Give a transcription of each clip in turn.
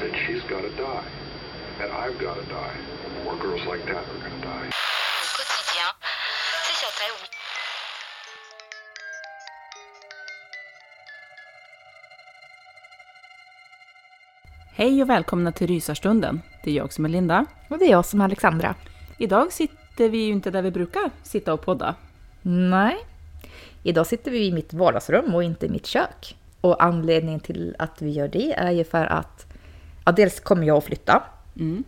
Said, she's got to die. And I've got to die. More girls like that are going to die. Hej och välkomna till Rysarstunden. Det är jag som är Linda. Och det är jag som är Alexandra. Idag sitter vi ju inte där vi brukar sitta och podda. Nej, idag sitter vi i mitt vardagsrum och inte i mitt kök. Och anledningen till att vi gör det är ju för att ja, dels kommer jag att flytta. Mm.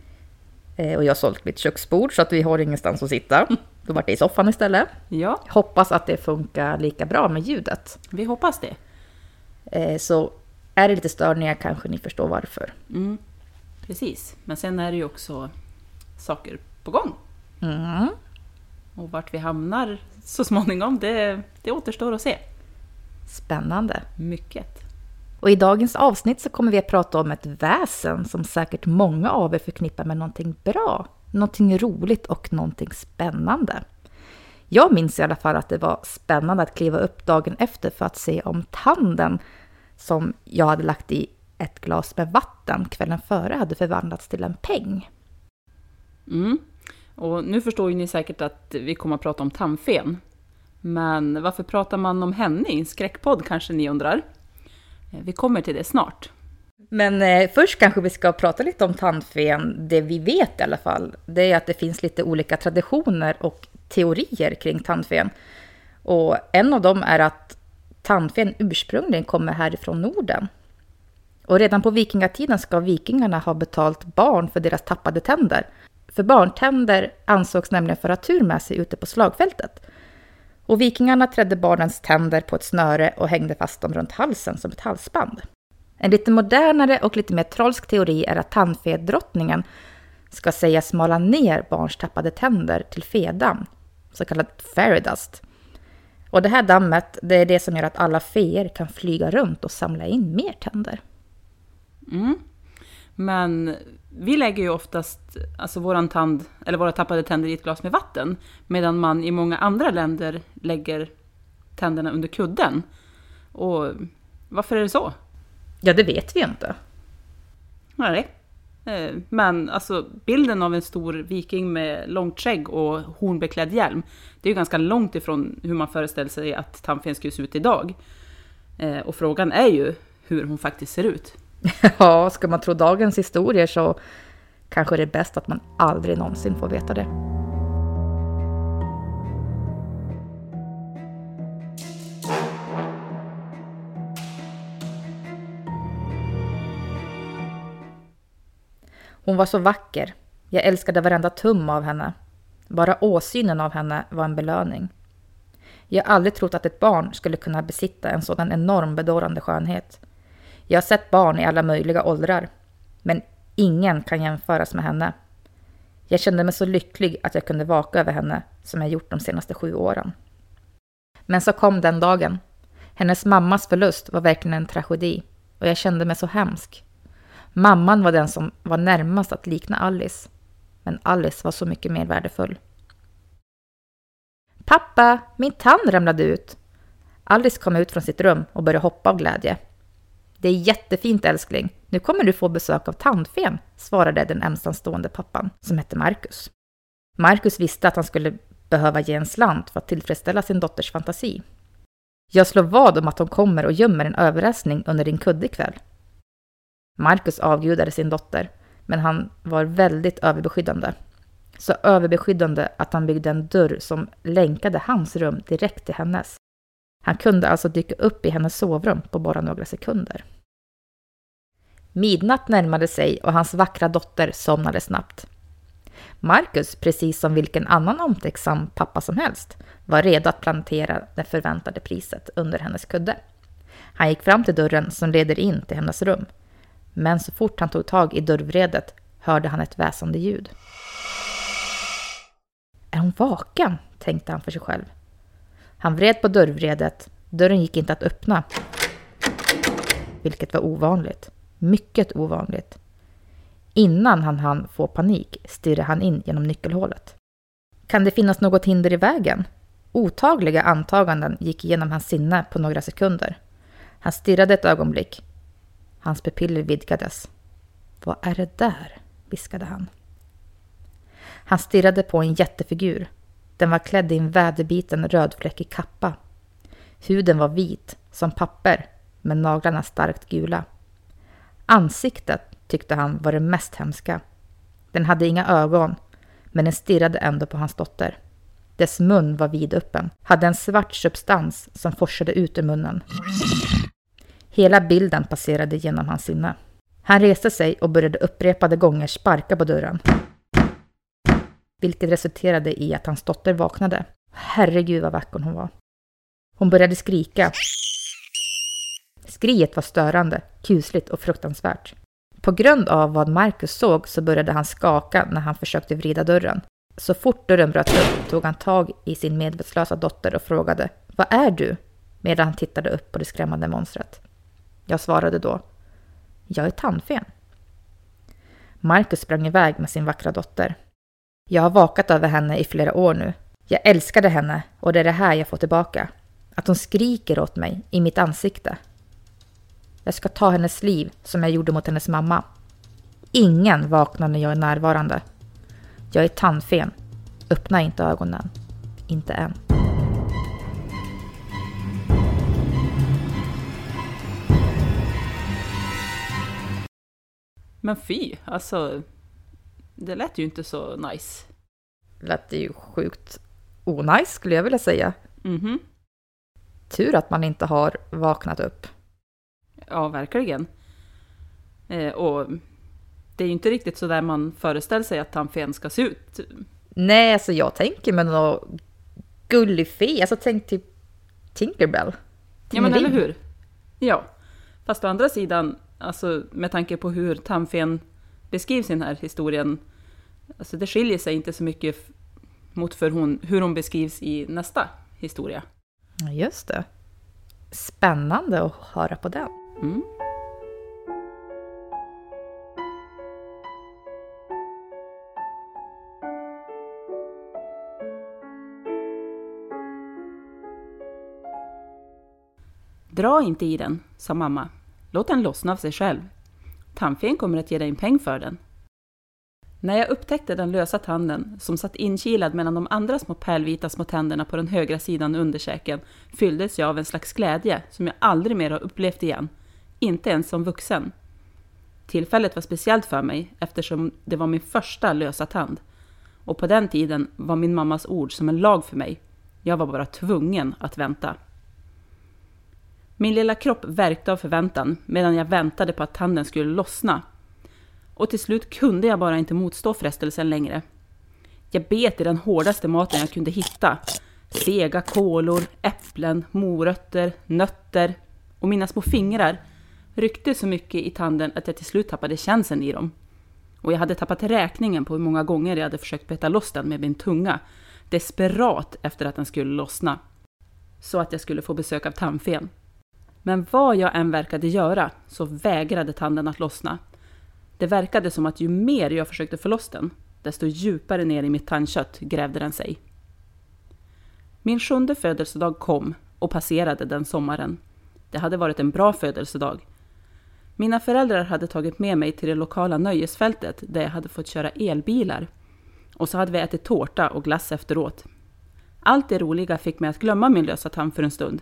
Eh, Och jag har sålt mitt köksbord så att vi har ingenstans att sitta. Då vart det i soffan istället. Ja, Hoppas att det funkar lika bra med ljudet. vi hoppas det. Eh, Så är det lite störningar kanske ni förstår varför. Mm. Precis, men sen är det ju också saker på gång. Mm. Och vart vi hamnar så småningom, det, det återstår att se. Spännande. Mycket. Och i dagens avsnitt så kommer vi att prata om ett väsen som säkert många av er förknippar med någonting bra, någonting roligt och någonting spännande. Jag minns i alla fall att det var spännande att kliva upp dagen efter för att se om tanden som jag hade lagt i ett glas med vatten kvällen före hade förvandlats till en peng. Mm. Och nu förstår ju ni säkert att vi kommer att prata om tandfen. Men varför pratar man om henne i en skräckpodd kanske ni undrar? Eh, vi kommer till det snart. Men eh, först kanske vi ska prata lite om tandfen. Det vi vet i alla fall, det är att det finns lite olika traditioner och teorier kring tandfen. Och en av dem är att tandfen ursprungligen kommer härifrån Norden. Och redan på vikingatiden ska vikingarna ha betalt barn för deras tappade tänder. För barntänder ansågs nämligen föra tur med sig ute på slagfältet. Och vikingarna trädde barnens tänder på ett snöre och hängde fast dem runt halsen som ett halsband. En lite modernare och lite mer trolsk teori är att tandfedrottningen ska sägas smala ner barns tappade tänder till fedamm, så kallad fairy dust. Och det här dammet, det är det som gör att alla feer kan flyga runt och samla in mer tänder. Mm. Men vi lägger ju oftast alltså våran tand, eller våra tappade tänder i ett glas med vatten. Medan man i många andra länder lägger tänderna under kudden. Och varför är det så? Ja, det vet vi inte. Nej. Eh, Men alltså bilden av en stor viking med långt skägg och hornbeklädd hjälm, det är ju ganska långt ifrån hur man föreställer sig att tandfen skulle se ut idag. Eh, Och frågan är ju hur hon faktiskt ser ut. Ja, ska man tro dagens historier så kanske det är bäst att man aldrig någonsin får veta det. Hon var så vacker, Jag älskade varenda tum av henne. Bara åsynen av henne var en belöning. Jag har aldrig trott att ett barn skulle kunna besitta en sådan enorm bedårande skönhet. Jag har sett barn i alla möjliga åldrar, men ingen kan jämföras med henne. Jag kände mig så lycklig att jag kunde vaka över henne som jag gjort de senaste sju åren. Men så kom den dagen. Hennes mammas förlust var verkligen en tragedi och jag kände mig så hemsk. Mamman var den som var närmast att likna Alice, men Alice var så mycket mer värdefull. Pappa, min tand ramlade ut! Alice kom ut från sitt rum och började hoppa av glädje. Det är jättefint älskling, nu kommer du få besök av tandfen, svarade den ensamstående pappan, som hette Marcus. Marcus visste att han skulle behöva ge en slant för att tillfredsställa sin dotters fantasi. Jag slår vad om att hon kommer och gömmer en överraskning under din kudde ikväll. Marcus avgudade sin dotter, men han var väldigt överbeskyddande. Så överbeskyddande att han byggde en dörr som länkade hans rum direkt till hennes. Han kunde alltså dyka upp i hennes sovrum på bara några sekunder. Midnatt närmade sig och hans vackra dotter somnade snabbt. Marcus, precis som vilken annan omtänksam pappa som helst, var redo att plantera det förväntade priset under hennes kudde. Han gick fram till dörren som leder in till hennes rum. Men så fort han tog tag i dörrvredet hörde han ett väsande ljud. Är hon vaken? tänkte han för sig själv. Han vred på dörrvredet. Dörren gick inte att öppna. Vilket var ovanligt. Mycket ovanligt. Innan han hann få panik stirrade han in genom nyckelhålet. Kan det finnas något hinder i vägen? Otagliga antaganden gick igenom hans sinne på några sekunder. Han stirrade ett ögonblick. Hans pupiller vidgades. Vad är det där? viskade han. Han stirrade på en jättefigur. Den var klädd i en väderbiten rödfläckig kappa. Huden var vit, som papper, men naglarna starkt gula. Ansiktet tyckte han var det mest hemska. Den hade inga ögon, men den stirrade ändå på hans dotter. Dess mun var vidöppen, hade en svart substans som forsade ut ur munnen. Hela bilden passerade genom hans sinne. Han reste sig och började upprepade gånger sparka på dörren. Vilket resulterade i att hans dotter vaknade. Herregud vad vacker hon var. Hon började skrika. Skriet var störande, kusligt och fruktansvärt. På grund av vad Marcus såg så började han skaka när han försökte vrida dörren. Så fort dörren bröt upp tog han tag i sin medvetslösa dotter och frågade Vad är du? Medan han tittade upp på det skrämmande monstret. Jag svarade då Jag är tandfen. Marcus sprang iväg med sin vackra dotter. Jag har vakat över henne i flera år nu. Jag älskade henne och det är det här jag får tillbaka. Att hon skriker åt mig i mitt ansikte. Jag ska ta hennes liv som jag gjorde mot hennes mamma. Ingen vaknar när jag är närvarande. Jag är tandfen. Öppna inte ögonen. Inte än. Men fy, alltså. Det lät ju inte så nice. Lät det ju sjukt onajs skulle jag vilja säga. Mhm. Tur att man inte har vaknat upp. Ja, verkligen. Eh, och det är ju inte riktigt så där man föreställer sig att tandfen ska se ut. Nej, alltså jag tänker med någon gullig fe. Alltså tänk typ Tinkerbell. Ja, men eller hur? Ja. Fast å andra sidan, alltså med tanke på hur tandfen beskrivs i den här historien, alltså det skiljer sig inte så mycket mot för hon, hur hon beskrivs i nästa historia. Just det. Spännande att höra på den. Mm. Dra inte i den, sa mamma. Låt den lossna av sig själv. Tandfen kommer att ge dig en peng för den. När jag upptäckte den lösa tanden, som satt inkilad mellan de andra små pärlvita små tänderna på den högra sidan underkäken, fylldes jag av en slags glädje som jag aldrig mer har upplevt igen. Inte ens som vuxen. Tillfället var speciellt för mig eftersom det var min första lösa tand. Och på den tiden var min mammas ord som en lag för mig. Jag var bara tvungen att vänta. Min lilla kropp värkte av förväntan medan jag väntade på att tanden skulle lossna. Och till slut kunde jag bara inte motstå frestelsen längre. Jag bet i den hårdaste maten jag kunde hitta. Sega kolor, äpplen, morötter, nötter och mina små fingrar ryckte så mycket i tanden att jag till slut tappade känseln i dem. Och jag hade tappat räkningen på hur många gånger jag hade försökt beta loss den med min tunga, desperat efter att den skulle lossna. Så att jag skulle få besök av tandfen. Men vad jag än verkade göra så vägrade tanden att lossna. Det verkade som att ju mer jag försökte få loss den, desto djupare ner i mitt tandkött grävde den sig. Min sjunde födelsedag kom och passerade den sommaren. Det hade varit en bra födelsedag. Mina föräldrar hade tagit med mig till det lokala nöjesfältet där jag hade fått köra elbilar. Och så hade vi ätit tårta och glass efteråt. Allt det roliga fick mig att glömma min lösa tand för en stund.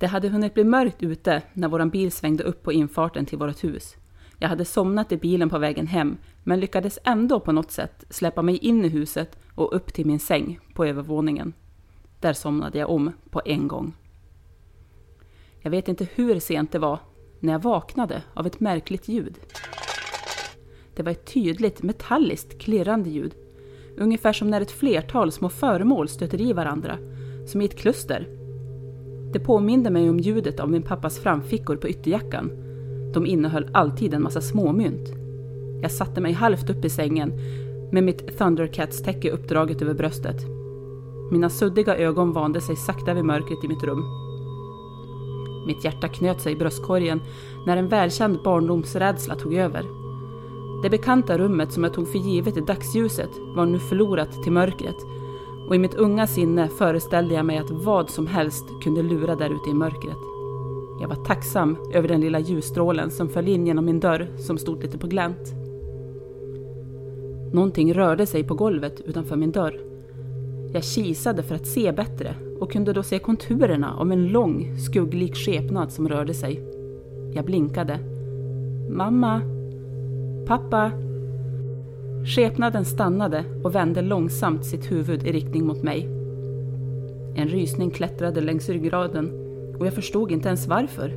Det hade hunnit bli mörkt ute när vår bil svängde upp på infarten till vårt hus. Jag hade somnat i bilen på vägen hem, men lyckades ändå på något sätt släppa mig in i huset och upp till min säng på övervåningen. Där somnade jag om på en gång. Jag vet inte hur sent det var när jag vaknade av ett märkligt ljud. Det var ett tydligt metalliskt klirrande ljud. Ungefär som när ett flertal små föremål stöter i varandra, som i ett kluster. Det påminde mig om ljudet av min pappas framfickor på ytterjackan. De innehöll alltid en massa småmynt. Jag satte mig halvt upp i sängen med mitt Thundercats-täcke uppdraget över bröstet. Mina suddiga ögon vande sig sakta vid mörkret i mitt rum. Mitt hjärta knöt sig i bröstkorgen när en välkänd barndomsrädsla tog över. Det bekanta rummet som jag tog för givet i dagsljuset var nu förlorat till mörkret och i mitt unga sinne föreställde jag mig att vad som helst kunde lura där ute i mörkret. Jag var tacksam över den lilla ljusstrålen som föll in genom min dörr som stod lite på glänt. Någonting rörde sig på golvet utanför min dörr. Jag kisade för att se bättre och kunde då se konturerna av en lång, skugglik skepnad som rörde sig. Jag blinkade. Mamma? Pappa? Skepnaden stannade och vände långsamt sitt huvud i riktning mot mig. En rysning klättrade längs ryggraden och jag förstod inte ens varför.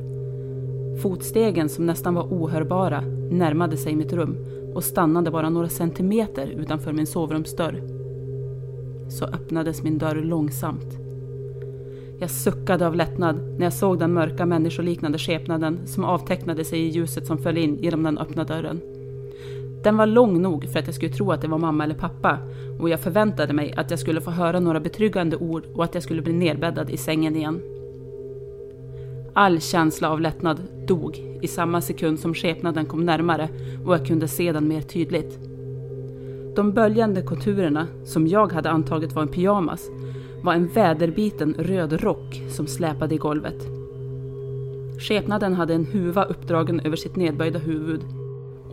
Fotstegen som nästan var ohörbara närmade sig mitt rum och stannade bara några centimeter utanför min sovrumsdörr. Så öppnades min dörr långsamt. Jag suckade av lättnad när jag såg den mörka människoliknande skepnaden som avtecknade sig i ljuset som föll in genom den öppna dörren. Den var lång nog för att jag skulle tro att det var mamma eller pappa och jag förväntade mig att jag skulle få höra några betryggande ord och att jag skulle bli nedbäddad i sängen igen. All känsla av lättnad dog i samma sekund som skepnaden kom närmare och jag kunde se den mer tydligt. De böljande konturerna, som jag hade antagit var en pyjamas, var en väderbiten röd rock som släpade i golvet. Skepnaden hade en huva uppdragen över sitt nedböjda huvud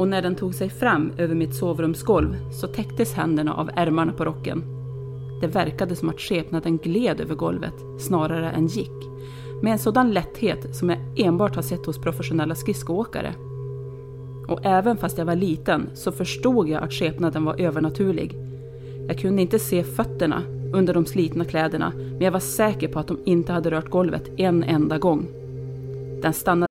och när den tog sig fram över mitt sovrumsgolv så täcktes händerna av ärmarna på rocken. Det verkade som att skepnaden gled över golvet snarare än gick, med en sådan lätthet som jag enbart har sett hos professionella skridskoåkare. Och även fast jag var liten så förstod jag att skepnaden var övernaturlig. Jag kunde inte se fötterna under de slitna kläderna, men jag var säker på att de inte hade rört golvet en enda gång. Den stannade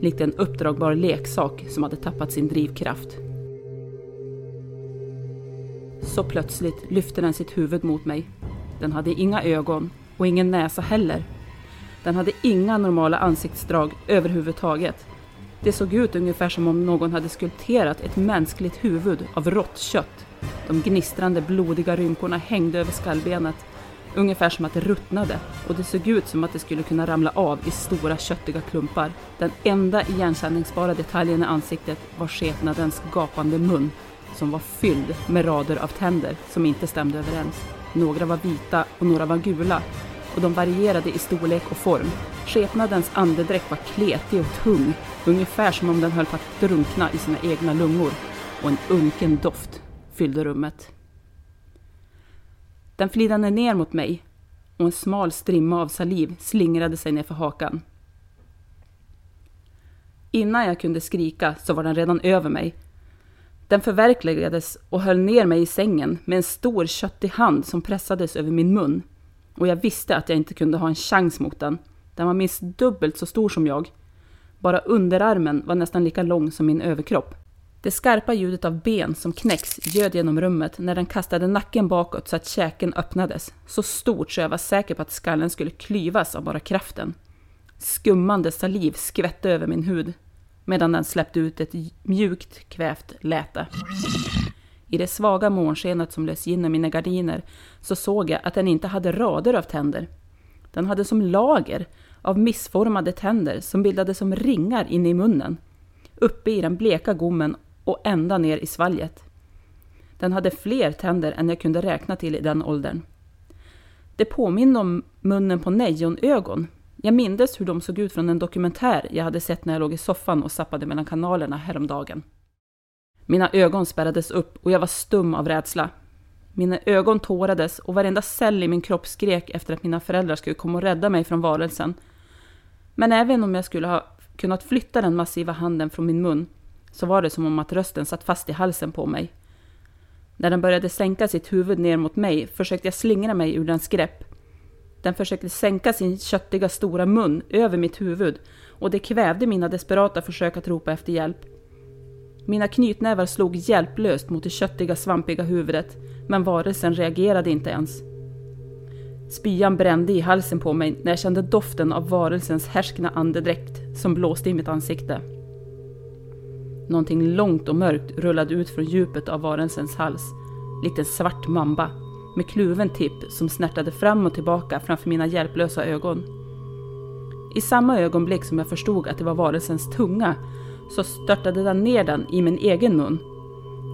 Likt en uppdragbar leksak som hade tappat sin drivkraft. Så plötsligt lyfte den sitt huvud mot mig. Den hade inga ögon, och ingen näsa heller. Den hade inga normala ansiktsdrag överhuvudtaget. Det såg ut ungefär som om någon hade skulpterat ett mänskligt huvud av rått kött. De gnistrande blodiga rynkorna hängde över skallbenet, ungefär som att det ruttnade och det såg ut som att det skulle kunna ramla av i stora köttiga klumpar. Den enda igenkänningsbara detaljen i ansiktet var skepnadens gapande mun som var fylld med rader av tänder som inte stämde överens. Några var vita och några var gula och de varierade i storlek och form. Skepnadens andedräkt var kletig och tung, ungefär som om den höll på att drunkna i sina egna lungor. Och en unken doft fyllde rummet. Den flinade ner mot mig och en smal strimma av saliv slingrade sig nerför hakan. Innan jag kunde skrika så var den redan över mig. Den förverkligades och höll ner mig i sängen med en stor köttig hand som pressades över min mun och jag visste att jag inte kunde ha en chans mot den. Den var minst dubbelt så stor som jag. Bara underarmen var nästan lika lång som min överkropp. Det skarpa ljudet av ben som knäcks ljöd genom rummet när den kastade nacken bakåt så att käken öppnades. Så stort så jag var säker på att skallen skulle klyvas av bara kraften. Skummande saliv skvätte över min hud medan den släppte ut ett mjukt kvävt läte. I det svaga månskenet som lös in i mina gardiner så såg jag att den inte hade rader av tänder. Den hade som lager av missformade tänder som bildade som ringar inne i munnen, uppe i den bleka gommen och ända ner i svalget. Den hade fler tänder än jag kunde räkna till i den åldern. Det påminner om munnen på nejonögon. Jag mindes hur de såg ut från en dokumentär jag hade sett när jag låg i soffan och sappade mellan kanalerna häromdagen. Mina ögon spärrades upp och jag var stum av rädsla. Mina ögon tårades och varenda cell i min kropp skrek efter att mina föräldrar skulle komma och rädda mig från varelsen. Men även om jag skulle ha kunnat flytta den massiva handen från min mun så var det som om att rösten satt fast i halsen på mig. När den började sänka sitt huvud ner mot mig försökte jag slingra mig ur dens grepp. Den försökte sänka sin köttiga stora mun över mitt huvud och det kvävde mina desperata försök att ropa efter hjälp. Mina knytnävar slog hjälplöst mot det köttiga svampiga huvudet, men varelsen reagerade inte ens. Spyan brände i halsen på mig när jag kände doften av varelsens härskna andedräkt som blåste i mitt ansikte. Någonting långt och mörkt rullade ut från djupet av varelsens hals, likt en svart mamba med kluven tipp som snärtade fram och tillbaka framför mina hjälplösa ögon. I samma ögonblick som jag förstod att det var varelsens tunga så störtade den ner den i min egen mun.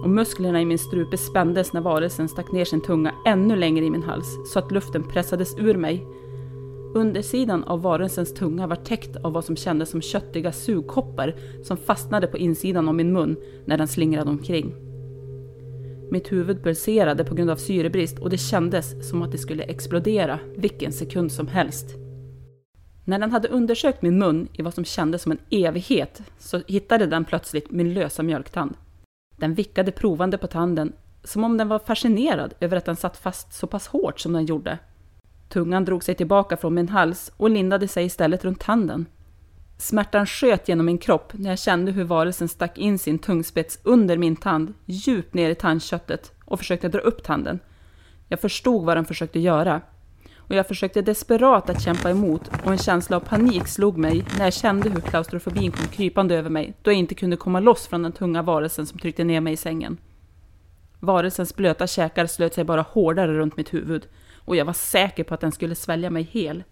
Och musklerna i min strupe spändes när varelsen stack ner sin tunga ännu längre i min hals så att luften pressades ur mig. Undersidan av varelsens tunga var täckt av vad som kändes som köttiga sugkoppar som fastnade på insidan av min mun när den slingrade omkring. Mitt huvud pulserade på grund av syrebrist och det kändes som att det skulle explodera vilken sekund som helst. När den hade undersökt min mun i vad som kändes som en evighet så hittade den plötsligt min lösa mjölktand. Den vickade provande på tanden som om den var fascinerad över att den satt fast så pass hårt som den gjorde. Tungan drog sig tillbaka från min hals och lindade sig istället runt tanden. Smärtan sköt genom min kropp när jag kände hur varelsen stack in sin tungspets under min tand, djupt ner i tandköttet och försökte dra upp tanden. Jag förstod vad den försökte göra och jag försökte desperat att kämpa emot och en känsla av panik slog mig när jag kände hur klaustrofobin kom krypande över mig då jag inte kunde komma loss från den tunga varelsen som tryckte ner mig i sängen. Varelsens blöta käkar slöt sig bara hårdare runt mitt huvud och jag var säker på att den skulle svälja mig hel.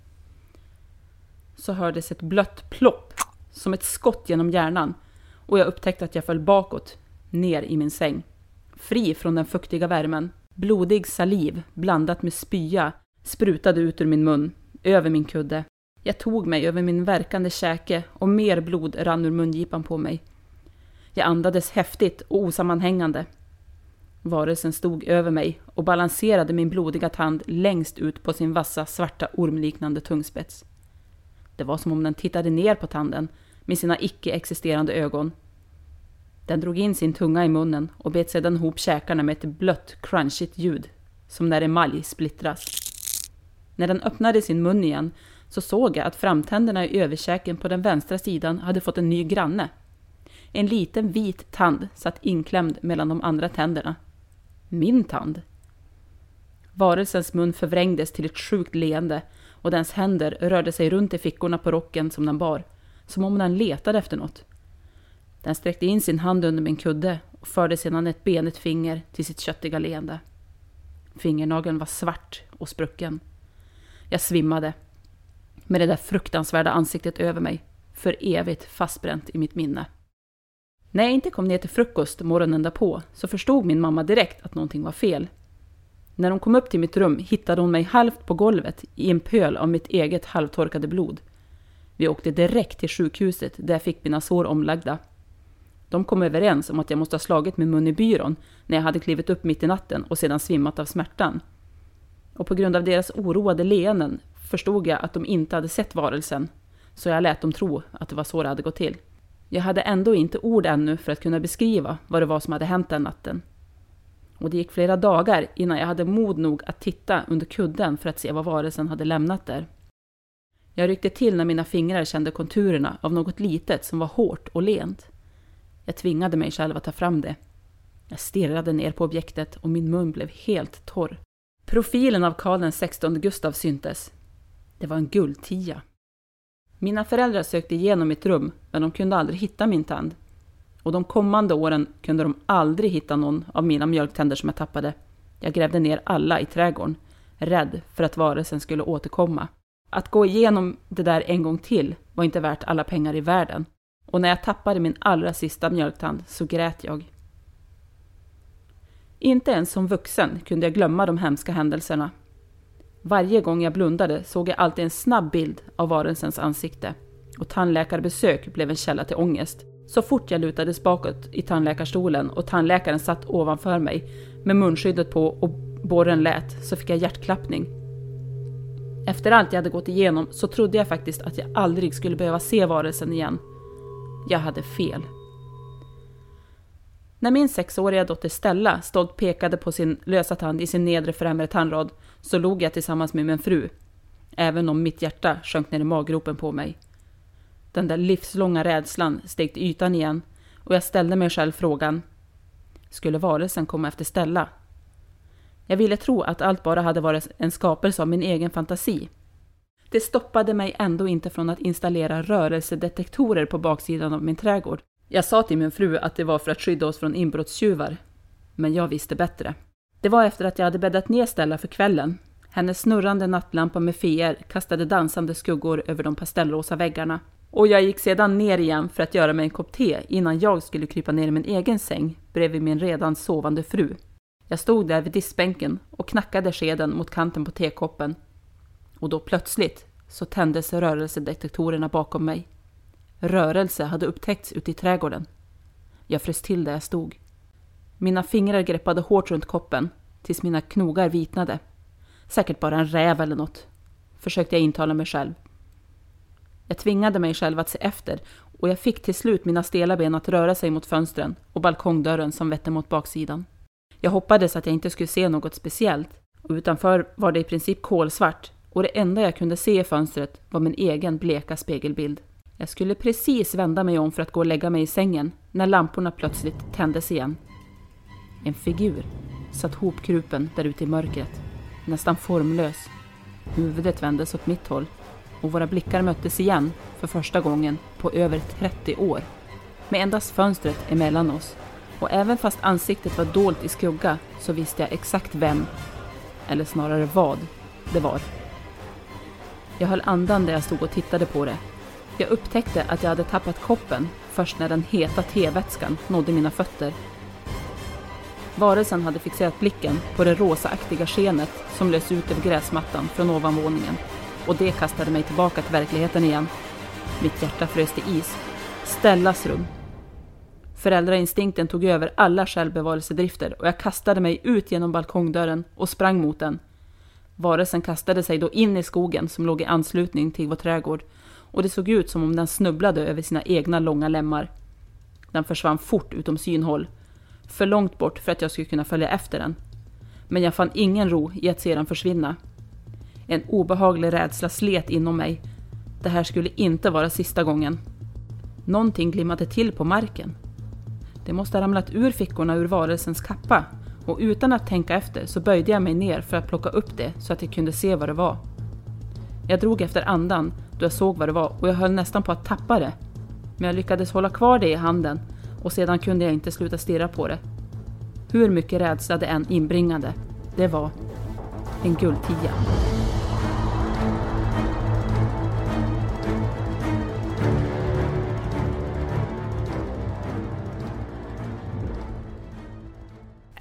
Så hördes ett blött plopp, som ett skott genom hjärnan och jag upptäckte att jag föll bakåt, ner i min säng. Fri från den fuktiga värmen, blodig saliv blandat med spya sprutade ut ur min mun, över min kudde. Jag tog mig över min verkande käke och mer blod rann ur mungipan på mig. Jag andades häftigt och osammanhängande. Varelsen stod över mig och balanserade min blodiga tand längst ut på sin vassa svarta ormliknande tungspets. Det var som om den tittade ner på tanden med sina icke-existerande ögon. Den drog in sin tunga i munnen och bet sedan ihop käkarna med ett blött, crunchigt ljud, som när emalj splittras. När den öppnade sin mun igen så såg jag att framtänderna i överkäken på den vänstra sidan hade fått en ny granne. En liten vit tand satt inklämd mellan de andra tänderna. Min tand. Varelsens mun förvrängdes till ett sjukt leende och dens händer rörde sig runt i fickorna på rocken som den bar, som om den letade efter något. Den sträckte in sin hand under min kudde och förde sedan ett benigt finger till sitt köttiga leende. Fingernageln var svart och sprucken. Jag svimmade. Med det där fruktansvärda ansiktet över mig, för evigt fastbränt i mitt minne. När jag inte kom ner till frukost morgonen därpå så förstod min mamma direkt att någonting var fel. När hon kom upp till mitt rum hittade hon mig halvt på golvet i en pöl av mitt eget halvtorkade blod. Vi åkte direkt till sjukhuset där jag fick mina sår omlagda. De kom överens om att jag måste ha slagit min mun i byrån när jag hade klivit upp mitt i natten och sedan svimmat av smärtan. Och på grund av deras oroade leenden förstod jag att de inte hade sett varelsen, så jag lät dem tro att det var så det hade gått till. Jag hade ändå inte ord ännu för att kunna beskriva vad det var som hade hänt den natten. Och det gick flera dagar innan jag hade mod nog att titta under kudden för att se vad varelsen hade lämnat där. Jag ryckte till när mina fingrar kände konturerna av något litet som var hårt och lent. Jag tvingade mig själv att ta fram det. Jag stirrade ner på objektet och min mun blev helt torr. Profilen av Karl XVI Gustav syntes. Det var en guldtia. Mina föräldrar sökte igenom mitt rum, men de kunde aldrig hitta min tand. Och de kommande åren kunde de aldrig hitta någon av mina mjölktänder som jag tappade. Jag grävde ner alla i trädgården, rädd för att varelsen skulle återkomma. Att gå igenom det där en gång till var inte värt alla pengar i världen. Och när jag tappade min allra sista mjölktand så grät jag. Inte ens som vuxen kunde jag glömma de hemska händelserna. Varje gång jag blundade såg jag alltid en snabb bild av varelsens ansikte. Och tandläkarbesök blev en källa till ångest. Så fort jag lutades bakåt i tandläkarstolen och tandläkaren satt ovanför mig med munskyddet på och borren lät så fick jag hjärtklappning. Efter allt jag hade gått igenom så trodde jag faktiskt att jag aldrig skulle behöva se varelsen igen. Jag hade fel. När min sexåriga dotter Stella stolt pekade på sin lösa tand i sin nedre främre tandrad så log jag tillsammans med min fru, även om mitt hjärta sjönk ner i maggropen på mig. Den där livslånga rädslan steg till ytan igen och jag ställde mig själv frågan, skulle varelsen komma efter Stella? Jag ville tro att allt bara hade varit en skapelse av min egen fantasi. Det stoppade mig ändå inte från att installera rörelsedetektorer på baksidan av min trädgård. Jag sa till min fru att det var för att skydda oss från inbrottstjuvar. Men jag visste bättre. Det var efter att jag hade bäddat ner Stella för kvällen. Hennes snurrande nattlampa med feer kastade dansande skuggor över de pastellrosa väggarna. Och jag gick sedan ner igen för att göra mig en kopp te innan jag skulle krypa ner i min egen säng bredvid min redan sovande fru. Jag stod där vid diskbänken och knackade skeden mot kanten på tekoppen. Och då plötsligt så tändes rörelsedetektorerna bakom mig. Rörelse hade upptäckts ute i trädgården. Jag frös till där jag stod. Mina fingrar greppade hårt runt koppen tills mina knogar vitnade. Säkert bara en räv eller något, försökte jag intala mig själv. Jag tvingade mig själv att se efter och jag fick till slut mina stela ben att röra sig mot fönstren och balkongdörren som vette mot baksidan. Jag hoppades att jag inte skulle se något speciellt och utanför var det i princip kolsvart och det enda jag kunde se i fönstret var min egen bleka spegelbild. Jag skulle precis vända mig om för att gå och lägga mig i sängen när lamporna plötsligt tändes igen. En figur satt hopkrupen där ute i mörkret, nästan formlös. Huvudet vändes åt mitt håll och våra blickar möttes igen för första gången på över 30 år. Med endast fönstret emellan oss. Och även fast ansiktet var dolt i skugga så visste jag exakt vem, eller snarare vad, det var. Jag höll andan där jag stod och tittade på det. Jag upptäckte att jag hade tappat koppen först när den heta tevätskan nådde mina fötter Varelsen hade fixerat blicken på det rosaaktiga skenet som lös ut över gräsmattan från ovanvåningen och det kastade mig tillbaka till verkligheten igen. Mitt hjärta frös till is. Stellas rum. Föräldrainstinkten tog över alla självbevarelsedrifter och jag kastade mig ut genom balkongdörren och sprang mot den. Varelsen kastade sig då in i skogen som låg i anslutning till vår trädgård och det såg ut som om den snubblade över sina egna långa lemmar. Den försvann fort utom synhåll för långt bort för att jag skulle kunna följa efter den. Men jag fann ingen ro i att se den försvinna. En obehaglig rädsla slet inom mig. Det här skulle inte vara sista gången. Någonting glimmade till på marken. Det måste ha ramlat ur fickorna ur varelsens kappa och utan att tänka efter så böjde jag mig ner för att plocka upp det så att jag kunde se vad det var. Jag drog efter andan då jag såg vad det var och jag höll nästan på att tappa det. Men jag lyckades hålla kvar det i handen och sedan kunde jag inte sluta stirra på det. Hur mycket rädsla det än inbringade, det var en guldtia.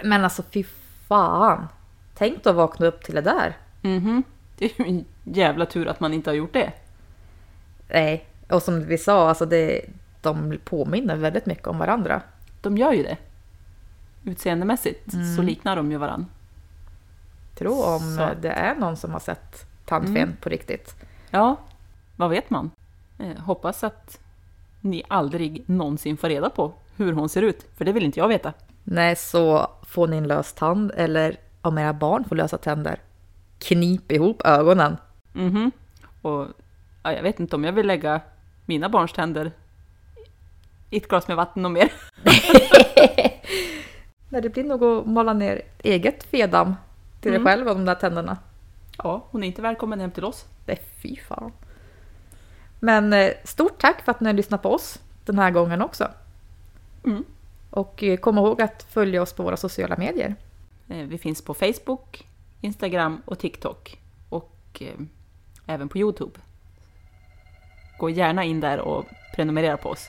Men alltså fy fan. Tänk att vakna upp till det där. Mhm. Det är ju en jävla tur att man inte har gjort det. Nej, och som vi sa, alltså det, de påminner väldigt mycket om varandra. De gör ju det. Utseendemässigt så liknar de ju varann. Tro om Så. det är någon som har sett tandfen på riktigt. Ja, vad vet man? Eh, hoppas att ni aldrig någonsin får reda på hur hon ser ut, för det vill inte jag veta. Nej, så får ni en lös tand eller om era barn får lösa tänder. Knip ihop ögonen. Mhm. Och ja, jag vet inte om jag vill lägga mina barns tänder i ett glas med vatten och mer. Nej, det blir nog att mala ner eget fedam till dig själv av de där tänderna. Ja, hon är inte välkommen hem till oss. Det är fy fan. Men eh, stort tack för att ni har lyssnat på oss den här gången också. Mm. Och eh, kom ihåg att följa oss på våra sociala medier. Eh, Vi finns på Facebook, Instagram och TikTok. Och även på Youtube. Gå gärna in där och prenumerera på oss.